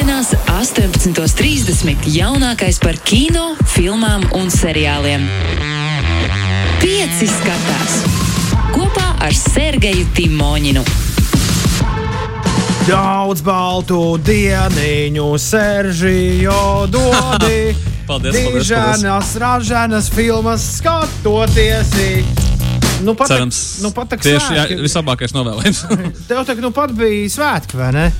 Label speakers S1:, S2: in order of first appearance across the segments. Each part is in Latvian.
S1: Piektdienās, 18.30. jaunākais par kino, filmām un seriāliem. Pieci skatās kopā ar Sergeju Timoņinu.
S2: Daudz baltu dieniņu, Seržījo dodi.
S3: Paldies, paldies,
S2: Diženas, raženas filmas skatoties. Nu, pat,
S3: Cerams,
S2: nu, pat
S3: tieši jā,
S2: svētki.
S3: vislabākais novēlējums.
S2: Tev tā nu pat bija svētki, vai ne?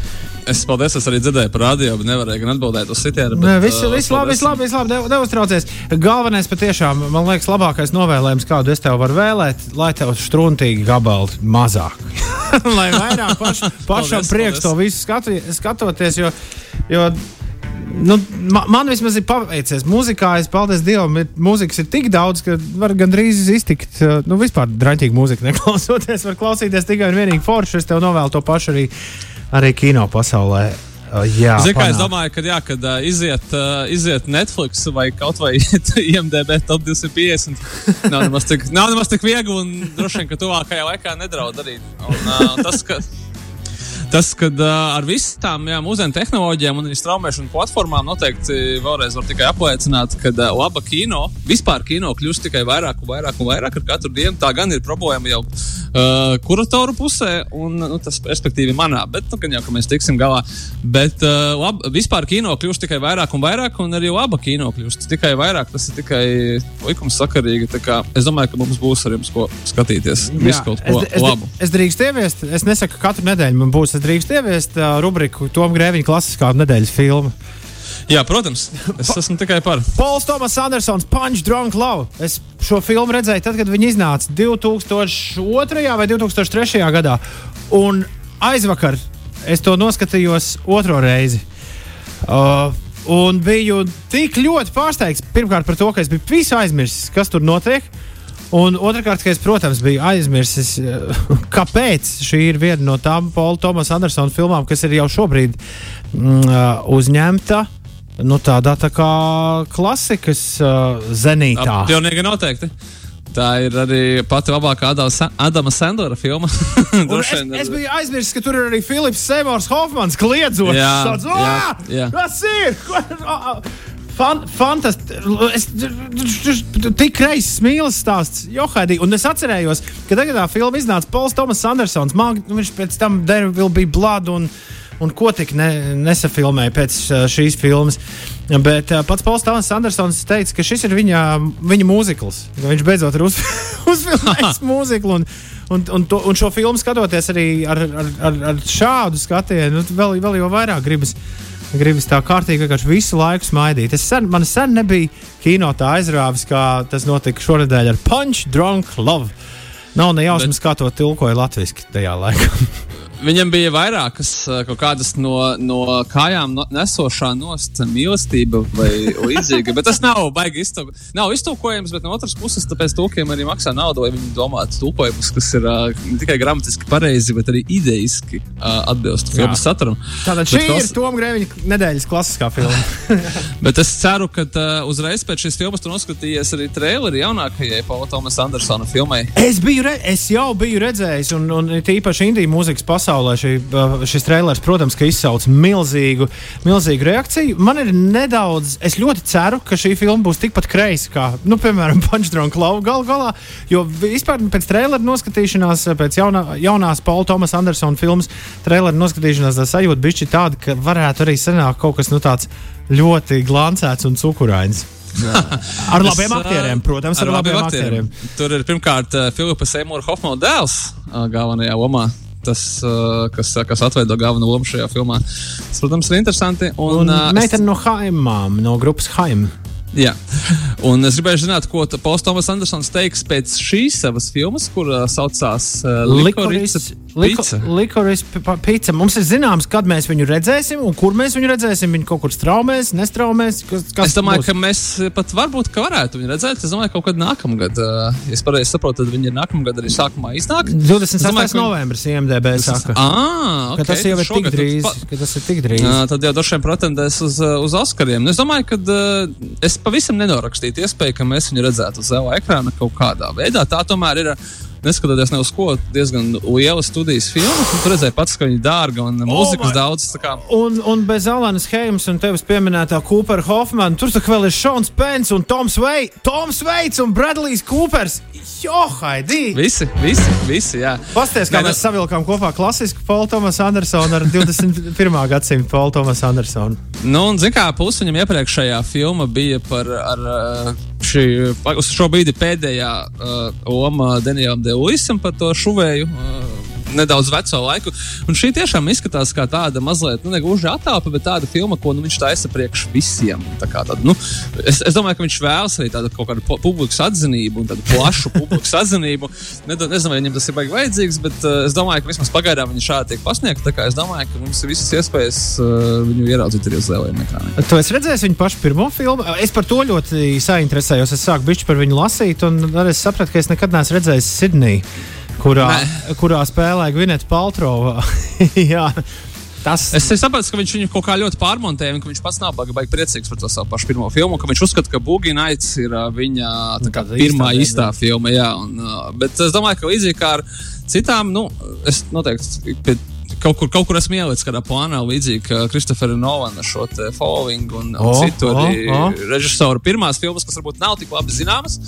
S3: Es paldies, es arī dzirdēju par radio, bet nevarēju gan atbildēt uz sitienu.
S2: Nē, viss vis labi, viss labi, viss labi. Ne, neuztraucies. Galvenais patiešām, man liekas, labākais novēlējums, kādu es tev varu vēlēt, lai tev struntīgi gabali mazāk. lai vairāk paš, pašam
S3: Paldies,
S2: prieks
S3: paldies.
S2: to visu skatu, skatoties, jo, jo nu, man, man vismaz ir paveicies. Mūzikā, es paldies Dievam, ir, mūzikas ir tik daudz, ka var gandrīz iztikt. uh, Nu, vispār draņķīgi mūzika neklausoties, var klausīties tikai un vienīgi forši. Es tev novēlu to pašu arī, arī kino pasaulē. Uh, Jā,
S3: Zinu, kā es domāju, ka, jā, kad uh, iziet, uh, iziet Netflix vai kaut vai IMDB top 250, nav nemaz tik, nav nemaz tik viegli un droši vien, ka tuvākajā laikā nedraud darīt. Un, uh, tas, ka, tas, kad uh, ar visām jā, mūsdienu tehnoloģijām un arī straumēšanu platformām noteikti vēlreiz var tikai apliecināt, ka uh, laba kino, vispār kino kļūst tikai vairāk un vairāk un vairāk ar katru dienu. Tā gan ir problēma jau uh, kuratoru pusē, un nu, tas respektīvi manā, bet nu, gan jau, ka mēs tiksim galā. Bet uh, lab, vispār kino kļūst tikai vairāk un vairāk, un arī laba kino kļūst tikai vairāk. Tas ir tikai likums sakarīgi. Tā kā Es domāju, ka mums būs ar jums ko skatīties. Visu kaut ko
S2: es, es,
S3: labu.
S2: Es drīkstu ieviest, es nesaku, ka katru nedēļu man būs. Es drīkstu ieviest uh, rubriku Tom Grēviņa klasiskā nedēļas filma.
S3: Jā, protams, es esmu tikai par.
S2: Pols Tomas Andersons, Punch Drunk Love. Es šo filmu redzēju tad, kad viņi iznāca 2002. vai 2003. gadā. Un aizvakar es to noskatījos otro reizi. Uh, un biju tik ļoti pārsteigts pirmkārt par to, ka es biju visu aizmirsis, kas tur notiek. Un otrkārt, es, protams, biju aizmirsis, eh, kāpēc šī ir viena no tām Paula Tomasa Andersona filmām, kas ir jau šobrīd mm, eh, uzņemta nu, tādā tā kā klasikas uh, zenītā.
S3: Pilnīgi noteikti. Tā ir arī pati labākā Adama Sa- Adama Sandlera filma.
S2: Es, es biju aizmirsis, ka tur ir arī Filips Sēmors Hofmans kliedzot.
S3: Jā,
S2: Tāds,
S3: jā,
S2: "Ā,
S3: jā.
S2: Tas ir! Fan, Fantastiski. Tik reizes mīlestības stāsts, Johaidī. Un es atcerējos, ka tagad tā filma iznāca Pols Tomas Andersons. Man, nu, viņš pēc tam Will Be Blood un, un ko tik ne, nesafilmēja pēc šīs filmas. Bet pats Pols Tomas Andersons teica, ka šis ir viņa, viņa mūzikls. Viņš beidzot ir uz, uzfilmējis mūziklu. Un, Un, un, to, un šo filmu skatoties arī ar, ar, ar, ar šādu skatienu, nu, vēl, vēl jau vairāk gribas, gribas tā kārtīgi vienkārši visu laiku smaidīt. Es sen, man sen nebija kino tā aizrāvis, kā tas notika šonadēļ ar Punch Drunk Love. Nav ne jausmas, Bet... kā to tilkoja latviešu tajā laikā.
S3: Viņam bija vairākas uh, kaut kādas no, no kājām no, nesošā nost mīlestība vai līdzīga. Bet tas nav baigi iztulko, nav iztulkojams, bet no otras puses, tāpēc tulkiem arī maksā naudu, lai viņi domātu tulkojumus, kas ir uh, ne tikai gramatiski pareizi, bet arī idejiski uh, atbilst filmas saturam.
S2: Tātad šī
S3: Bet
S2: ir Toma Grēviņa nedēļas klasiskā filma.
S3: Bet es ceru, ka uh, uzreiz pēc šīs filmas tu noskatījies arī traileri jaunākajai Paula Tomasa Andersona filmai.
S2: Es, biju, re- es jau biju redzējis, un, un it īpaši Indijas mūzikas pasaulē šī, uh, šis trailers, protams, ka izsauc milzīgu, milzīgu reakciju. Man ir nedaudz, es ļoti ceru, ka šī filma būs tikpat kreisa kā, nu, piemēram, Punchdrunk Lava gal galā. Jo vispār pēc trailera noskatīšanās, pēc jaunā, jaunās Paula Tomasa Andersona filmas trailera noskatīšanās, tā sajūta bija tāda, ka varētu arī sanākt kaut kas nu, tāds ļoti glancēts un cukurains. Ar labiem
S3: Es,
S2: aktieriem, protams, ar, ar labiem aktieriem.
S3: Tur ir pirmkārt Filipa Seymoura Hofmana dēls galvenajā lomā. Tas, uh, kas, kas atveido galveno lomu šajā filmā. Tas, protams, ir interesanti. Un,
S2: Un
S3: uh, es-
S2: meitene no Haimām, no grupas Haim.
S3: Jā, un es gribēju zināt, ko Pols Tomas Andersons teiks pēc šīs savas filmas, kur uh, saucās uh, Licorice Pizza.
S2: Likoris pizza. Mums ir zināms, kad mēs viņu redzēsim un kur mēs viņu redzēsim. Viņu kaut kur straumēs, nestraumēs. Kas, kas
S3: Es domāju,
S2: būs?
S3: ka mēs pat varbūt ka varētu viņu redzēt. Es domāju, ka kaut kad nākamgad, ja es pareizi saprotu, tad viņi ir nākamgad arī sākumā iznāk.
S2: 28.
S3: Es domāju, ka-
S2: novembris IMDB saka.
S3: Ah,
S2: Ka
S3: okay,
S2: tas jau ir tik
S3: šogad tad
S2: drīz.
S3: pa-
S2: Tas ir tik drīz.
S3: Jā, tad jau droši vien pretendēs uz, uh, uz Oskariem. Es domāju, ka uh, es pavisam nenorakstītu iespēju, ka mēs viņu redzētu uz zila ekrāna kaut kādā veidā. Tā tomēr ir neskatoties ne uz ko, diezgan liela studijas filma. Tur redzēja pats, ka viņa ir dārga un mūzikas oh daudz.
S2: Un, un bez Alanas Heimas un tevis pieminētā Coopera Hoffmana, tur vēl ir Šons Pence un Toms Veits, Toms Veits un Bradlijs Coopers. Jo, Haidī!
S3: Visi, visi, visi jā.
S2: Pasties, kā Nē, mēs savilkām kopā klasisku Paulu Tomasu Andersonu ar 21. gadsimtu Paulu Tomasu Andersonu.
S3: Nu, un, zin kā, pusi viņam iepriekšējā filma bija par ar, šī, uz šo brīdi pēdējā uh, Oma Denijam Deluisam par to šuvēju. Uh, nedaudz veco laiku. Un šī tiešām izskatās kā tāda mazliet, nu, negluži attēlpa, bet tāda filma, ko nu, viņš taisa priekš visiem. Tāda, nu, es, es domāju, ka viņš vēlas arī tādu kaut kādu publikas atzinību un tādu plašu publikas atzinību. Nezinu, vai viņam tas ir baigi vajadzīgs, bet uh, es domāju, ka vismaz pagaidām viņš šādi tiek pasniegts. Tā kā es domāju, ka mums ir visas iespējas uh, viņu ieraudzīt arī uz lieliem ekrāniem.
S2: Tu esi redzējis viņu pašu pirmo filmu? Es par to ļoti sainteresējos. Es sāku bišķi par viņu lasīt, un arī es sapratu, ka es nekad neesmu redzējis Sidniju kurā, Nē. kurā spēlē Gvineta Paltrova. Tas...
S3: Es saprotu, ka viņš viņu kaut kā ļoti pārmontēja, un ka viņš pats nav baigi, priecīgs par to savu pašu pirmo filmu. Viņš uzskata, ka Boogie Nights ir viņa kā, pirmā īstā, īstā filma. Jā, un, bet es domāju, ka līdzīgi kā ar citām, nu, es noteikti pie kaut kur, kaut kur esmu ielicis kādā plānā, līdzīgi kā Kristofera Nolana šo following un, un oh, citu oh, oh. režisoru pirmās filmas, kas varbūt nav tik labi zināmas.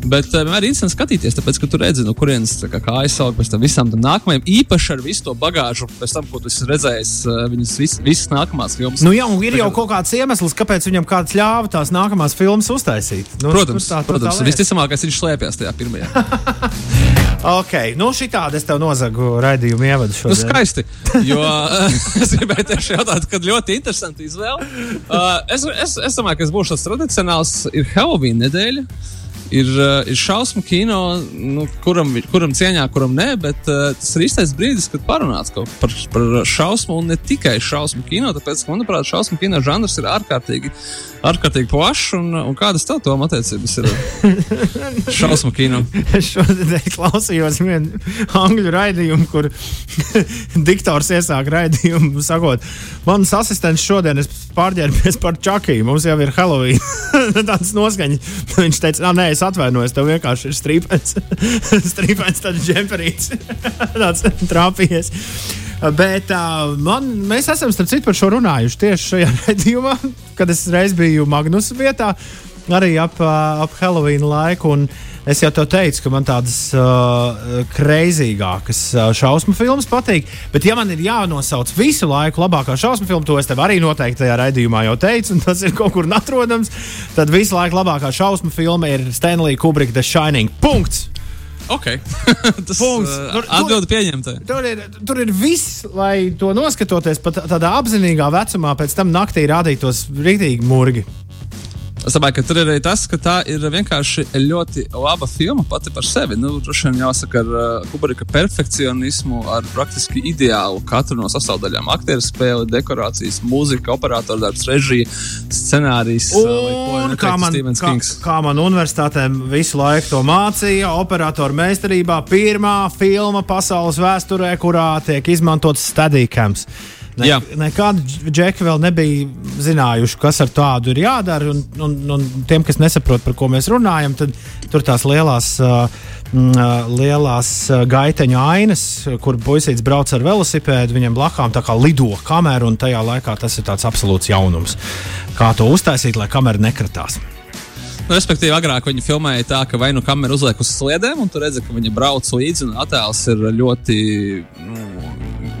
S3: Bet uh, vienmēr ir interesanti skatīties, tāpēc, ka tu redzi, no kurienes kā, kā aizsaukt pēc tam visām tam nākamajām, īpaši ar visu to bagāžu, pēc tam, ko tu esi redzējis, uh, viņas vis, visas nākamās filmas.
S2: Nu, jā, un ir jau kaut kāds iemesls, kāpēc viņam kāds ļāva tās nākamās filmas uztaisīt.
S3: Nu, protams, tā, protams visticamākais viņš slēpjas tajā pirmajā.
S2: ok, nu šī tāda es tev nozagu raidījumu ievadu
S3: šodien. Nu, skaisti. Jo es gribēju tieši jautāt, kad ļoti interesanti izvēle. Uh, es, es, es domāju, ka es būšu tas tradicionāls. Ir Halloween nedēļa. Ir, uh, ir šausmu kino, nu, kuram, kuram cieņā, kuram nē, bet uh, tas ir īstais brīdis, kad parunāts par, par šausmu un ne tikai šausmu kino. Tāpēc, manuprāt, šausmu kino žanrs ir ārkārtīgi ārkārtīgi plašs. Un, un kādas tev tom attiecības ir šausmu kino?
S2: es šodien klausījos vienu angļu raidījumu, kur diktors iesāk raidījumu, sakot, mans asistents šodien ir pārģērbies par čakiju, mums jau ir Halloween. Tāds noskaņas. Viņš teica, nē, es atvainojos, tev vienkārši ir strīpens, strīpens tāds džemperīts, tāds trāpījies. Bet uh, man, mēs esam starp citu par šo runājuši tieši šajā redzējumā, kad es reiz biju Magnus vietā, arī ap, ap Halloween laiku. Es jau te teicu, ka man tādas uh, kreizīgākas uh, šausmu filmas patīk. Bet, ja man ir jānosauc visu laiku labākā šausmu filma, to es tev arī noteikti tajā raidījumā jau teicu, un tas ir kaut kur atrodams, tad visu laiku labākā šausmu filma ir Stanley Kubrika The Shining. Punkts!
S3: Okay. Tas Punkts. Tur, atbildi pieņemta.
S2: Tur ir, tur ir viss, lai to noskatoties pat tādā apzinīgā vecumā, pēc tam naktī rādītos rītīgi murgi.
S3: Es domāju, ka tur ir arī tas, ka tā ir vienkārši ļoti laba filma pati par sevi. Nu, Droši vien jāsaka, ar uh, Kubrika perfekcionismu, ar praktiski ideālu katru no sastāvdaļām. Aktieru spēle, dekorācijas, mūzika, operatora darbs, režija, scenārijs.
S2: Uh, un, kā, man, kā, kā man universitātē visu laiku to mācīja, operatoru meistarībā pirmā filma pasaules vēsturē, kurā tiek izmantots stadīkams. Ne, nekādi džeki vēl nebija zinājuši, kas ar tādu ir jādara. Un, un, un tiem, kas nesaprot, par ko mēs runājam, tad tur tās lielās. Uh, lielās gaiteņu ainas, kur puisīts brauc ar velosipēdu, viņam blakām tā kā lido kamera, un tajā laikā tas ir tāds absolūts jaunums. Kā to uztaisīt, lai kamera nekratās?
S3: Nu, respektīvi, agrāk viņi filmēja tā, ka vai nu kamera uzliek uz sliedēm, un tur redzat, ka viņi brauc līdzi, un attēls ir ļoti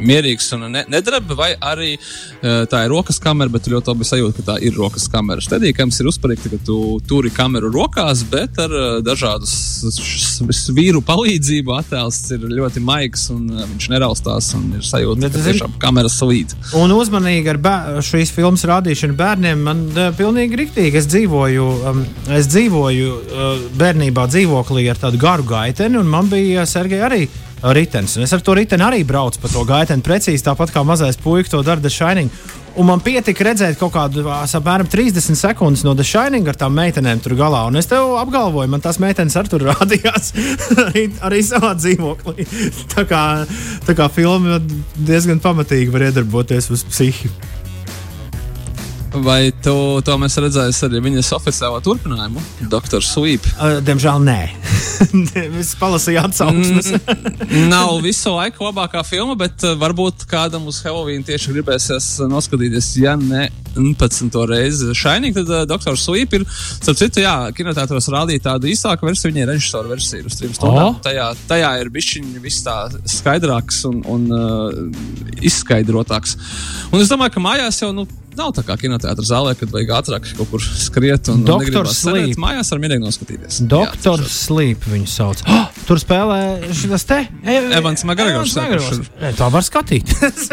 S3: mierīgs un ne, nedraba, vai arī uh, tā ir rokas kamera, bet ļoti labi sajūta, ka tā ir rokas kamera. Stedīgams ir uzparīgti, ka tu turi kameru rokās, bet ar uh, dažādu svīru palīdzību attēls ir ļoti maigs un uh, viņš neraustās un ir sajūta, ka tiešām kamera slīd.
S2: Un uzmanīgi ar šīs filmas rādīšanu bērniem man uh, pilnīgi riktīgi. Es dzīvoju, um, es dzīvoju uh, bērnībā dzīvoklī ar tādu garu gaiteni, un man bija Sergei arī ritenis. Un es ar to riteni arī braucu pa to gaiteni precīzi tāpat kā mazais puika to dara Shining. Un man pietika redzēt kaut kādu apmēram 30 sekundes no The Shining ar tām meitenēm tur galā. Un es tev apgalvoju, man tās meitenes ar tur rādījās arī, arī savā dzīvoklī. tā, kā, tā kā filma diezgan pamatīgi var iedarboties uz psihiku.
S3: Vai tu to mēs redzēsim arī viņas oficiālā turpinājumu, Dr. Sweep?
S2: Uh, diemžēl nē. es palasīju atsauksmes.
S3: Mm, nav visu laiku labākā filma, bet varbūt kādam uz Halloween tieši gribēsies noskatīties, ja ne 11. reizi Shining, tad uh, Dr. Sweep ir, starp citu, jā, kinotētros rādīja tādu īsāku versiju, viņa ir režisora versija uz trim stundām. Oh. Tajā, tajā ir bišķiņi viss tā skaidrāks un, un uh, izskaidrotāks. Un es domāju, ka mājās jau, nu, nav tā kā kinoteātris zālē, kad vajag ātrāk kaut kur skriet un
S2: Doktor Sleep.
S3: Mājās var mierīgi noskatīties.
S2: Doktor Sleep viņu sauc. Oh, tur spēlē šis te
S3: Evans Magregors.
S2: Tā var skatīties.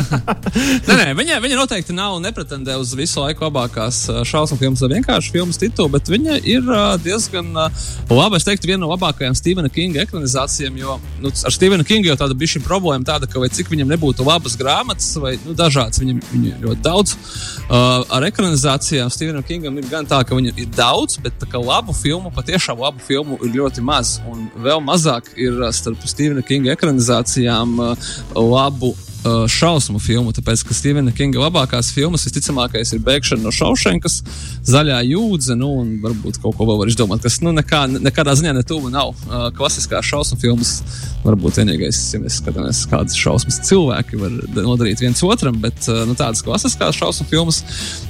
S3: nē, nē, viņa, viņa noteikti nav nepretendē uz visu laiku labākās šausmu filmas vai vienkārši filmas titulu, bet viņa ir diezgan laba. Es teiktu, viena no labākajām Stevena Kinga ekranizācijām, jo nu, ar Stevenu Kingu jau tāda šī problēma, tāda, ka vai cik viņam nebūtu labas grāmatas vai nu, dažādas, viņam, viņam ļoti daudz daudz. Uh, ar ekranizācijām Stevenam Kingam ir gan tā, ka viņu ir daudz, bet labu filmu, patiešām labu filmu ir ļoti maz. Un vēl mazāk ir uh, starp Stevena Kinga ekranizācijām uh, labu uh, šausmu filmu, tāpēc, ka Stevena Kinga labākās filmas visticamākais ir Bēgšana no Šaušenkas, Zaļā jūdze, nu, un varbūt kaut ko vēl var izdomāt, kas, nu, nekā, nekādā ziņā netuvu nav uh, klasiskās šausmu filmas. Varbūt vienīgais, ja mēs skatāmies, kādas šausmas cilvēki var nodarīt viens otram, bet uh, nu, tādas klasiskās šausmu filmas,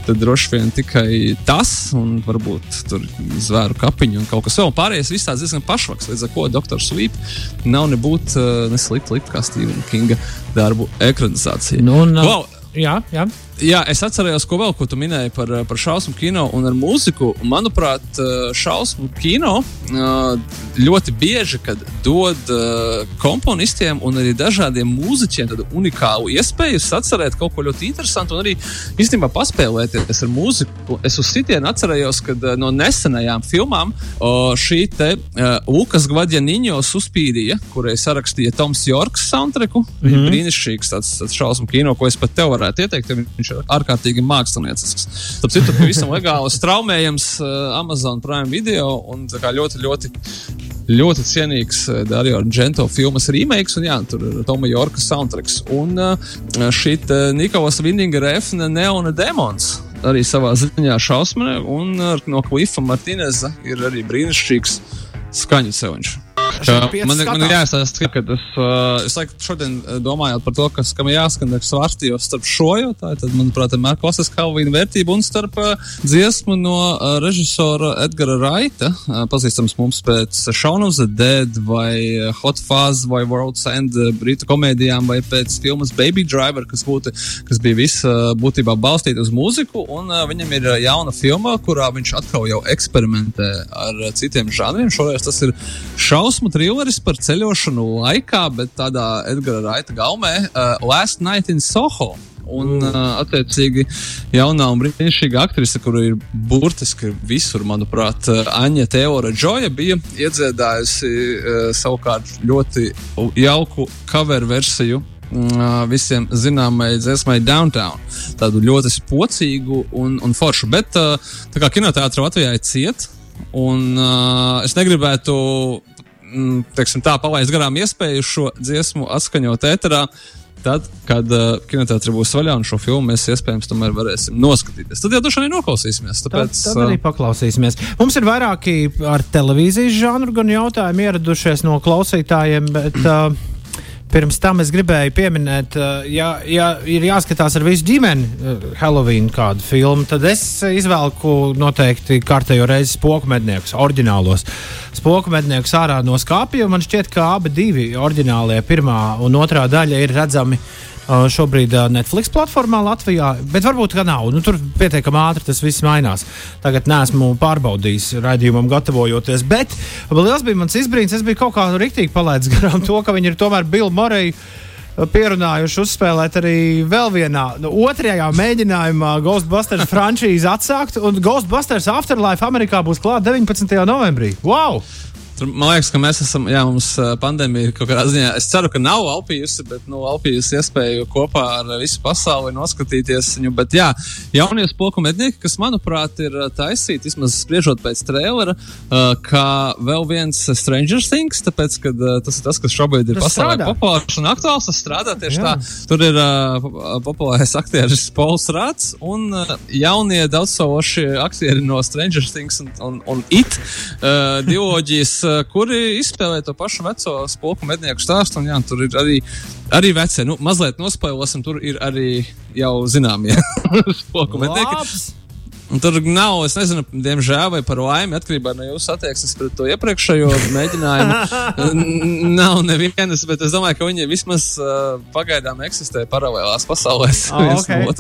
S3: tad droši vien tikai tas, un varbūt tur zvēru kapiņu un kaut kas vēl pārējais, viss tāds diezgan pašvaks, līdz ar ko Dr. Sweep nav nebūt uh, neslikti likt kā Stevena Kinga darbu ekranizācija.
S2: Nu, un, wow. Jā, jā.
S3: Jā, es atceros, ko vēl ko tu minēji par, par šausmu kino un ar mūziku. Manuprāt, šausmu kino ļoti bieži dod komponistiem un arī dažādiem mūziķiem tādu unikālu iespēju atcerēt kaut ko ļoti interesantu un arī īstenībā paspēlēties ar mūziku. Es uz sitienu atcerējos, ka no nesenajām filmām šī te Lukas Gvadjaniņos uzspīdīja, kurai sarakstīja Toms Jorks soundtracku. Mm -hmm. Brīnišķīgs tāds, tāds šausmu kino, ko es pat tev varētu ieteikt. Viņš ir ārkārtīgi māksliniecisks. Tāpēc citu pavisam legāli straumējams uh, Amazon Prime video un ļoti, ļoti. Ļoti cienīgs uh, Dario Argento filmas remakes, un jā, tur ir Toma Jorka soundtracks. Un uh, šī Nikolas Vinninga refna Neona Demons arī savā ziņā šausmē, un no Klifa Martineza ir arī brīnišķīgs skaņu ceļš. Man, man ir jāsaka, ka es, uh, es laikam šodien domāju par to, kas kam jāskan svārstījos starp šo, ir, tad, manuprāt, ir klasiskā Kalvīna vērtība un starp uh, dziesmu no uh, režisora Edgara Raita, uh, pazīstams mums pēc Shaun of the Dead vai Hot Fuzz vai World's End brītu komēdijām vai pēc filmas Baby Driver, kas, būtu, kas bija viss uh, būtībā balstīta uz mūziku, un uh, viņam ir jauna filma, kurā viņš atkal jau eksperimentē ar citiem žanriem. Šoreiz tas ir šausmu trilleris par ceļošanu laikā, bet tādā Edgara Raita gaumē uh, Last Night in Soho. Un, uh, attiecīgi, jaunā un brīnišķīga aktrise, kura ir burtiski visur, manuprāt, uh, Aņa Teora Džoja, bija iedziedājusi uh, savukārt ļoti jauku cover versiju uh, visiem zināmai dziesmai Downtown. Tādu ļoti spocīgu un, un foršu. Bet uh, tā kā kinoteātris Latvijā ir cieta, un uh, es negribētu Mm, teiksim, tā palaist garām iespēju šo dziesmu atskaņot ēterā. Tad, kad uh, kinoteātris būs vaļā un šo filmu mēs iespējams tomēr varēsim noskatīties, tad jau droši vien noklausīsimies. Tāpēc,
S2: tad, tad arī uh, paklausīsimies. Mums ir vairāki ar televīzijas žanru gan jautājumi ieradušies no klausītājiem, bet uh, Pirms tam es gribēju pieminēt, ja, ja ir jāskatās ar visu ģimeni Halloween kādu filmu, tad es izvēlu noteikti kārtējo reizi spoku medniekus, oriģinālos spoku medniekus ārā no skāpja. Man šķiet, ka abi divi oriģinālie, pirmā un otrā daļa ir redzami šobrīd Netflix platformā Latvijā, bet varbūt ka nav. Nu, tur pietiekami ātri tas viss mainās. Tagad neesmu pārbaudījis raidījumam, gatavojoties. Bet liels bija mans izbrīns. Es biju kaut kā rīktīgi palaidis garām to, ka viņi ir tomēr Bill Murray pierunājuši uzspēlēt arī vēl vienā, nu, otrajā mēģinājumā Ghostbusters franšīzi atsākt. Un Ghostbusters Afterlife Amerikā būs klāta 19. novembrī. Wow!
S3: Tur, man liekas, ka mēs esam, jā, mums pandēmija kaut kādā ziņā, es ceru, ka nav alpījusi, bet, nu, alpījusi iespēju kopā ar visu pasauli noskatīties viņu. Bet, jā, jaunie spoku mednieki, kas, manuprāt, ir taisīti, vismaz spriežot pēc trailera, kā vēl viens Stranger Things, tāpēc, ka tas ir tas, kas šobrīd ir pasaulē populārs un aktuāls. Tas strādā tieši
S2: Jā.
S3: tā. Tur ir populārais aktieris Pols Rāts un jaunie daudzsološi aktieri no Stranger Things un, un, un It diloģijas, kuri izspēlē to pašu veco spoku mednieku stāstu. Un, jā, tur ir arī, arī veci, nu, mazliet nospēlosim, tur ir arī jau zināmie spoku mednieki.
S2: Labs!
S3: Tur nav, es nezinu, diemžēl, vai par laimi, atkarībā no jūsu attieksmes pret to iepriekšējo mēģinājumu. nav nevienas, bet es domāju, ka viņi vismaz uh, pagaidām eksistē paralēlās pasaulēs.
S2: Oh, okay.
S3: no.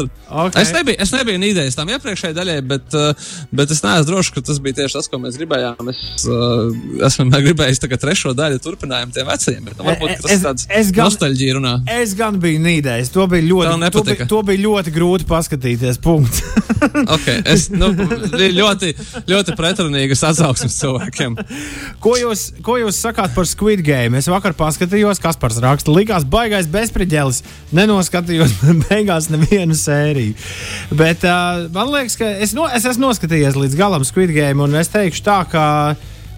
S2: Okay.
S3: Es nebiju, es nebiju idejas tam iepriekšējai daļai, bet, uh, bet es neesmu drošs, ka tas bija tieši tas, ko mēs gribējām. Es uh, esmu gribējis tagad trešo daļu turpinājumu tiem vecajiem, bet nu, varbūt ka tas
S2: Es-
S3: ir tāds
S2: es gan-
S3: nostalģija runā.
S2: Es gan biju nīdējis. To bija ļoti, to bija, to bija ļoti grūti paskatīties. Punkts.
S3: Okay, es nu, bija ļoti, ļoti pretrunīgas atsauksmes cilvēkiem.
S2: ko, jūs, ko jūs sakāt par Squid Game? Es vakar paskatījos, kas par rakstu. Likās baigais bezspridzēlis. Nenoskatījos beigās nevienu sēriju. Bet uh, man liekas, ka es, no, es esmu noskatījies līdz galam Squid Game, un es teikšu tā, ka.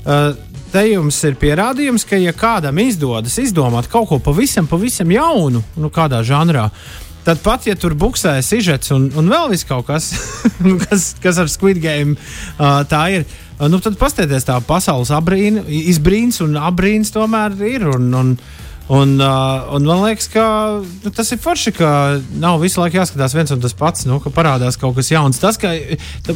S2: Uh, Te jums ir pierādījums, ka, ja kādam izdodas izdomāt kaut ko pavisam, pavisam jaunu, nu, kādā žanrā, tad pat, ja tur buksē sižets un, un vēl viss kaut kas, nu, kas, kas ar Squid Game uh, tā ir, nu, tad paskatieties, tā pasaules abrīna, izbrīns un abrīns tomēr ir. Un, un, Un, uh, un man liekas, ka nu, tas ir forši, ka nav visu laiku jāskatās viens un tas pats, nu, ka parādās kaut kas jauns. Tas, ka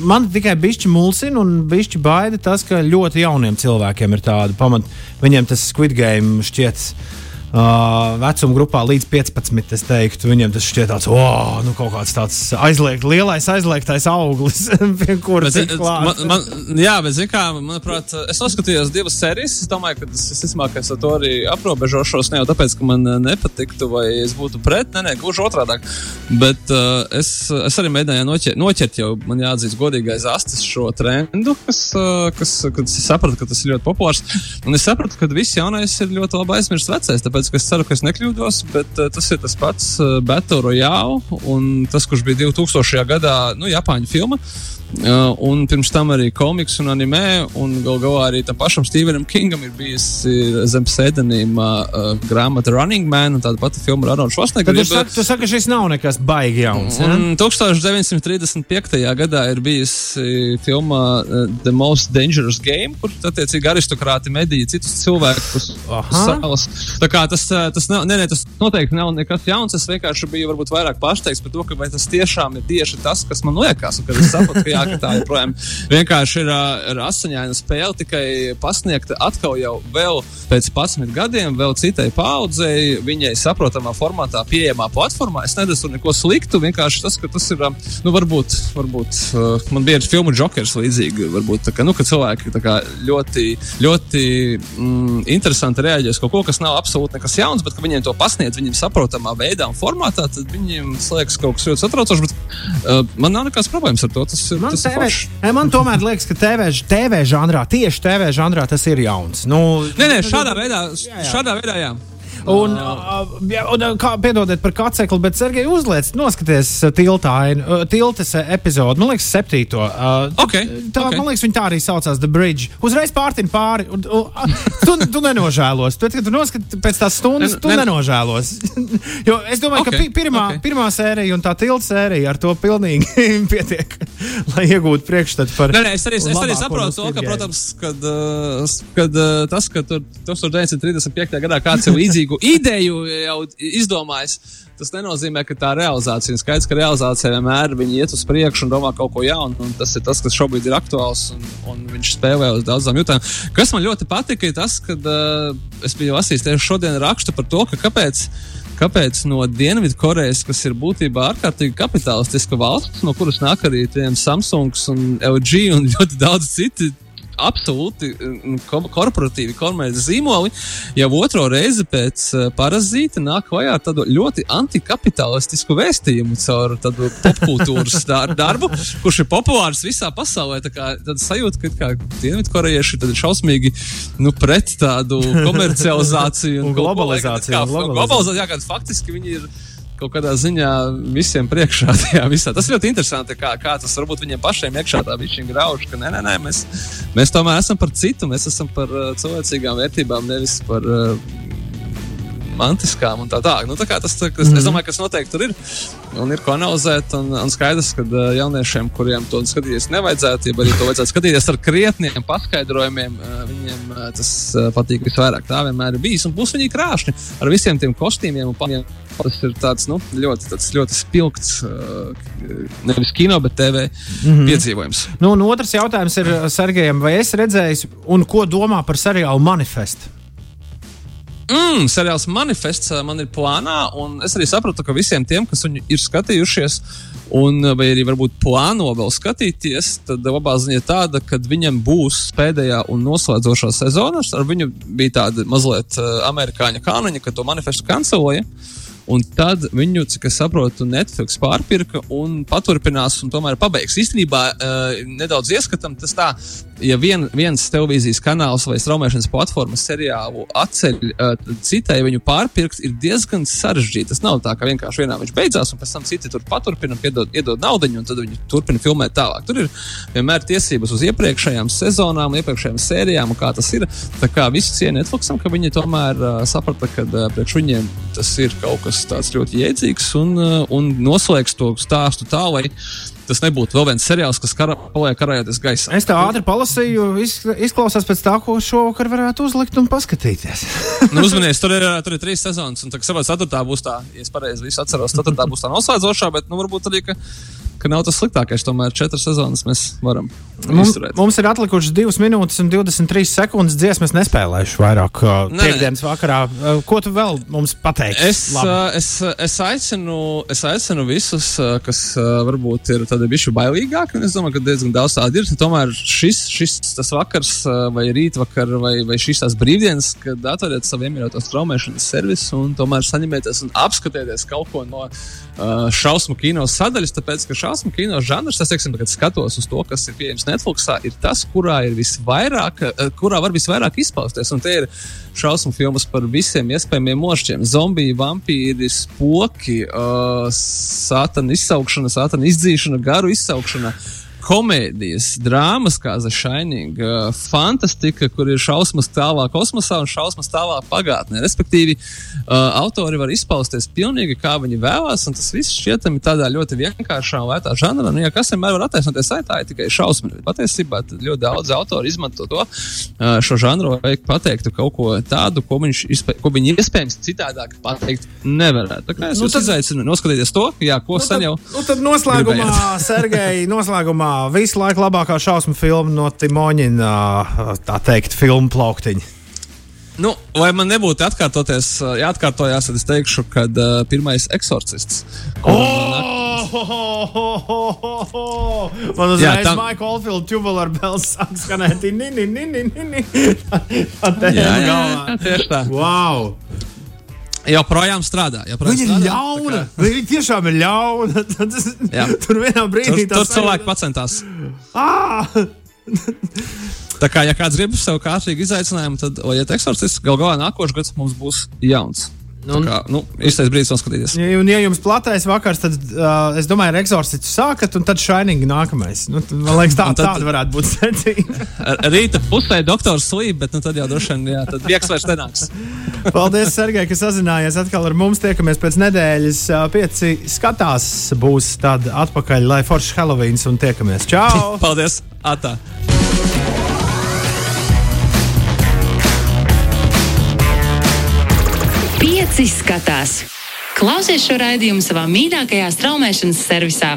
S2: man tikai bišķi mulsina un bišķi baida tas, ka ļoti jauniem cilvēkiem ir tāda pamata. Viņiem tas Squid Game šķiet. Uh, vecuma grupā līdz 15. Es teiktu, viņiem tas šķiet tāds, oh, nu, kaut kāds tāds aizliegt, lielais aizliegtais auglis, pie kura
S3: Bet,
S2: tik
S3: eh,
S2: klāt.
S3: man, man, jā, bet, zināmā mērā, manuprāt, es noskatījos divas sērijas. Es domāju, ka tas visticamāk, es ar to arī aprobežošos. Ne jau tāpēc, ka man eh, nepatiktu, vai es būtu pret, nē, nē gluži otrādi. Bet uh, es, es arī mēģināju noķert, noķert jau man jāatzīst, godīgais astes šo trendu, kas, uh, kas, kad es sapratu, ka tas ir ļoti populārs. Un es sapratu, ka viss jaunais ir ļoti labi aizmirsts vecais. Tāpēc ka es ceru, ka es nekļūdos, bet uh, tas ir tas pats uh, Battle Royale un tas, kurš bija 2000. gadā, nu, Japāņu filma. Uh, un pirms tam arī komiks un anime, un gal galā arī tam pašam Stevenam Kingam ir bijusi zem pseidonīma uh, grāmata Running Man un tāda pati filma ar Aronu
S2: tu saki, tu saki, ka šis nav nekas baigi jauns. ja?
S3: Un 1935. gadā ir bijusi filma uh, The Most Dangerous Game, kur attiecīgi aristokrāti medīja citus cilvēkus uz salas. Tā kā tas, uh, tas, nav, ne, ne, tas noteikti nav nekas jauns. Es vienkārši biju varbūt vairāk pārsteigts par to, ka vai tas tiešām ir tieši tas, kas man liekas. Un kad es sapratu, ka, jā, ka tā joprojām vienkārši ir, ir asaņaina spēle, tikai pasniegta atkal jau vēl pēc 11 gadiem, vēl citai paudzei, viņai saprotamā formātā, pieejamā platformā. Es nedaru neko sliktu, vienkārši tas, ka tas ir, nu, varbūt, varbūt man bija ar filmu Jokers līdzīgi, varbūt, kā, nu, ka cilvēki kā ļoti, ļoti mm, interesanti reaģē uz kaut ko, kas nav absolūti nekas jauns, bet viņiem to pasniedz viņiem saprotamā veidā un formātā, tad viņiem slēgs kaut kas ļoti satraucošs, bet uh, man nav nekādas problēmas ar to. Tas, ir-
S2: Man, TV,
S3: forši.
S2: e, man tomēr liekas, ka TV, TV žanrā, tieši TV žanrā tas ir jauns. Nu,
S3: Nē, nē, šādā veidā,
S2: jā.
S3: šādā veidā, jā.
S2: Un, uh, jā, un kā, piedodiet par kācekli, bet Sergei uzliec, noskaties tiltā, tiltas uh, epizodi, man liekas, septīto. Uh,
S3: Ok,
S2: Tā,
S3: ok.
S2: Man liekas, viņa tā arī saucās The Bridge. Uzreiz pārtin pāri. Un, un, tu, tu nenožēlos. Tad, kad tu noskaties pēc tās stundas, tu
S3: ne-
S2: nenožēlos. jo es domāju, ka
S3: Ok,
S2: pi pirmā,
S3: ok.
S2: pirmā sērija un tā tilta sērija ar to pilnīgi pietiek, lai iegūtu priekšstatu par.
S3: Nē, nē, es arī, es arī saprotu to, ka, protams, kad, kad tas, ka tur 1935. gadā kāds jau līdzīgu ideju jau izdomājis, tas nenozīmē, ka tā realizācija ir skaidrs, ka realizācija vienmēr iet uz priekšu un domā kaut ko jaunu. un Tas ir tas, kas šobrīd ir aktuāls un, un viņš spēlē uz daudzām jūtām. Kas man ļoti patika, ir tas, ka uh, es biju lasījis tieši šodien rakstu par to, ka kāpēc. Kāpēc no Dienvidkorejas, kas ir būtībā ārkārtīgi kapitalistiska valsts, no kuras nāk arī Samsungs un LG un ļoti daudz citi absolūti mm, ko- korporatīvi komēdijas zīmoli, jau otro reizi pēc uh, parazīta nāk klajā tādu ļoti antikapitalistisku vēstījumu caur tādu popkultūras dar darbu, kurš ir populārs visā pasaulē. Tā kā tāda sajūta, ka kā Dienvidkorejieši ir šausmīgi nu, pret tādu komercializāciju
S2: Un
S3: lai-
S2: globalizāciju,
S3: Kā,
S2: un globalizāciju.
S3: jā, kad faktiski viņi ir kaut kādā ziņā visiem priekšā. Tajā visā. Tas ļoti interesanti, kā, kā tas varbūt viņiem pašiem iekšā tā viņa grauž, ka nē, nē, nē mēs, mēs tomēr esam par citu, mēs esam par uh, cilvēcīgām vērtībām, nevis par uh, mantiskām un tā tālāk. Nu, tā tas, tas, mm -hmm. Es domāju, ka tas noteikti tur ir un ir ko analizēt. Un, un skaidrs, ka jauniešiem, kuriem to skatīties nevajadzētu, ja arī to vajadzētu skatīties ar krietniem paskaidrojumiem, viņiem tas patīk visvairāk. Tā vienmēr ir bijis. Un būs viņi krāšņi ar visiem tiem kostīmiem un pārējiem. Tas ir tāds, nu, ļoti, tāds ļoti spilgts, nevis kino, bet TV mm -hmm. piedzīvojums.
S2: Nu, un otrs jautājums ir Sergejam, vai es redzēju, un ko domā par seriālu manifestu?
S3: Mm, seriāls manifests ā, man ir plānā, un es arī sapratu, ka visiem tiem, kas viņu ir skatījušies, un vai arī varbūt plāno vēl skatīties, tad labā ziņa ir tāda, ka viņam būs pēdējā un noslēdzošā sezona. Ar viņu bija tāda mazliet uh, amerikāņu kāniņa, ka to manifestu kanceloja. Un tad viņu, cik es saprotu, Netflix pārpirka un paturpinās, un tomēr pabeigs. Īstenībā nedaudz ieskatām, tas tā, ja vien, viens televīzijas kanāls vai straumēšanas platformas seriālu atceļ uh, citai viņu pārpirkt, ir diezgan sarežģīti. Tas nav tā, ka vienkārši vienā viņš beidzās, un pēc tam citi tur paturpina, piedod, iedod naudu, un tad viņi turpina filmēt tālāk. Tur ir vienmēr tiesības uz iepriekšējām sezonām, iepriekšējām sērijām, un kā tas ir. Tā kā visu cieņu Netflixam, ka viņi tomēr uh, saprata, ka uh, priekš viņiem tas ir kaut kas tāds ļoti jēdzīgs un, uh, un noslēgs to stāstu tā, lai tas nebūtu vēl viens seriāls, kas kara, paliek karājoties gaisā.
S2: Es tā ātri palasīju, iz- izklausās pēc tā, ko šovakar varētu uzlikt un paskatīties.
S3: nu, uzmanies, tur ir, tur ir trīs sezonas, un tā kā savā ceturtā būs tā, ja es pareizi visu atceros, ceturtā būs tā noslēdzošā, bet nu, varbūt arī, ka, ka nav tas sliktākais. Tomēr četras sezonas mēs varam
S2: Mums,
S3: izturēt.
S2: mums ir atlikušas 2 minūtes un 23 sekundes dziesmas, nespēlējuši vairāk uh, piekdienas vakarā. Uh, Ko tu vēl mums pateiksi?
S3: Es, uh, es, es, aicinu, es aicinu visus, uh, kas uh, varbūt ir tādi bijuši bailīgāki, un es domāju, ka diezgan daudz tādu ir. Tomēr šis, šis tas vakars, vai rītvakar, vai, vai šīs tās brīvdienas, kad atveriet savu iemīļoto straumēšanas servisu un tomēr saņemieties un apskatieties kaut ko no uh, šausmu kino sadaļas. Tāpēc, ka šausmu kino žanrs, es teiksim, kad skatos uz to, kas ir pieejams Netflixā, ir tas, kurā ir visvairāk, uh, kurā var visvairāk izpausties. Un tie ir šausmu filmas par visiem iespējamiem mošķiem. Zombiji, vampīri, spoki, uh, sātana izsaukšana, sātana izdzīšana, garu izsaukšana. Komēdijas, drāmas, kā The Shining, uh, fantastika, kur ir šausmas tālāk kosmosā un šausmas tālāk pagātnē. Respektīvi, uh, autori var izpausties pilnīgi kā viņi vēlās, un tas viss šķietami tādā ļoti vienkāršā un lētā žanrā. Nu, ja kas vienmēr var attaisnoties, ai, tā ir tikai šausmas. Patiesībā ļoti daudz autori izmanto to uh, šo žanru, lai pateiktu kaut ko tādu, ko, viņš, izpē- ko viņi iespējams citādāk pateikt nevarētu. Tā kā es
S2: Nu, tad-
S3: izaicinu noskatīties to, jā, ko
S2: Nu,
S3: sen jau.
S2: nu, tad noslēgumā, Sergei, noslēgumā visu laiku labākā šausmu filma no Timoņina, tā teikt, filmu plauktiņa.
S3: Nu, lai man nebūtu atkārtoties, uh, jāatkārtojās, tad es teikšu, ka uh, pirmais eksorcists.
S2: Oh! Man uzreiz tam... Maika Olfield tubular bels sāk skanēt. Ni, ni, ni, ni, ni, ni. Tā galvā.
S3: jā, tieši tā.
S2: Wow!
S3: Joprojām strādā. Joprojām
S2: Viņa ir
S3: strādā,
S2: ļauna.
S3: tā kā-
S2: Viņa tiešām ir ļauna. Tur vienā
S3: Tur,
S2: brīdī
S3: tur
S2: tas
S3: cilvēki pacentās.
S2: Ah!
S3: Tā kā, ja kāds grib sev kārtīgi izaicinājumu, tad, iet eksorcists, gal galā nākošais gads mums būs jauns. Tā kā, nu, īstais brīdis noskatīties.
S2: Ja, un, ja jums platais vakars, tad uh, es domāju, ar eksorcistu sākat, un tad Shining nākamais. Nu, tad, man liekas, tā,
S3: Un tad-
S2: tāda varētu būt secība.
S3: Rīta pusē doktors slīd, bet nu, tad jau droši vien, jā, tad vieks vairs nenāks.
S2: Paldies, Sergei, ka sazinājies atkal ar mums. Tiekamies pēc nedēļas. Uh, Pieci skatās būs tad atpakaļ, lai foršs Heloveens un tiekamies. Čau!
S3: Paldies! Atā!
S1: Pieci skatās. Klausies šo raidījumu savā mīļākajā straumēšanas servisā.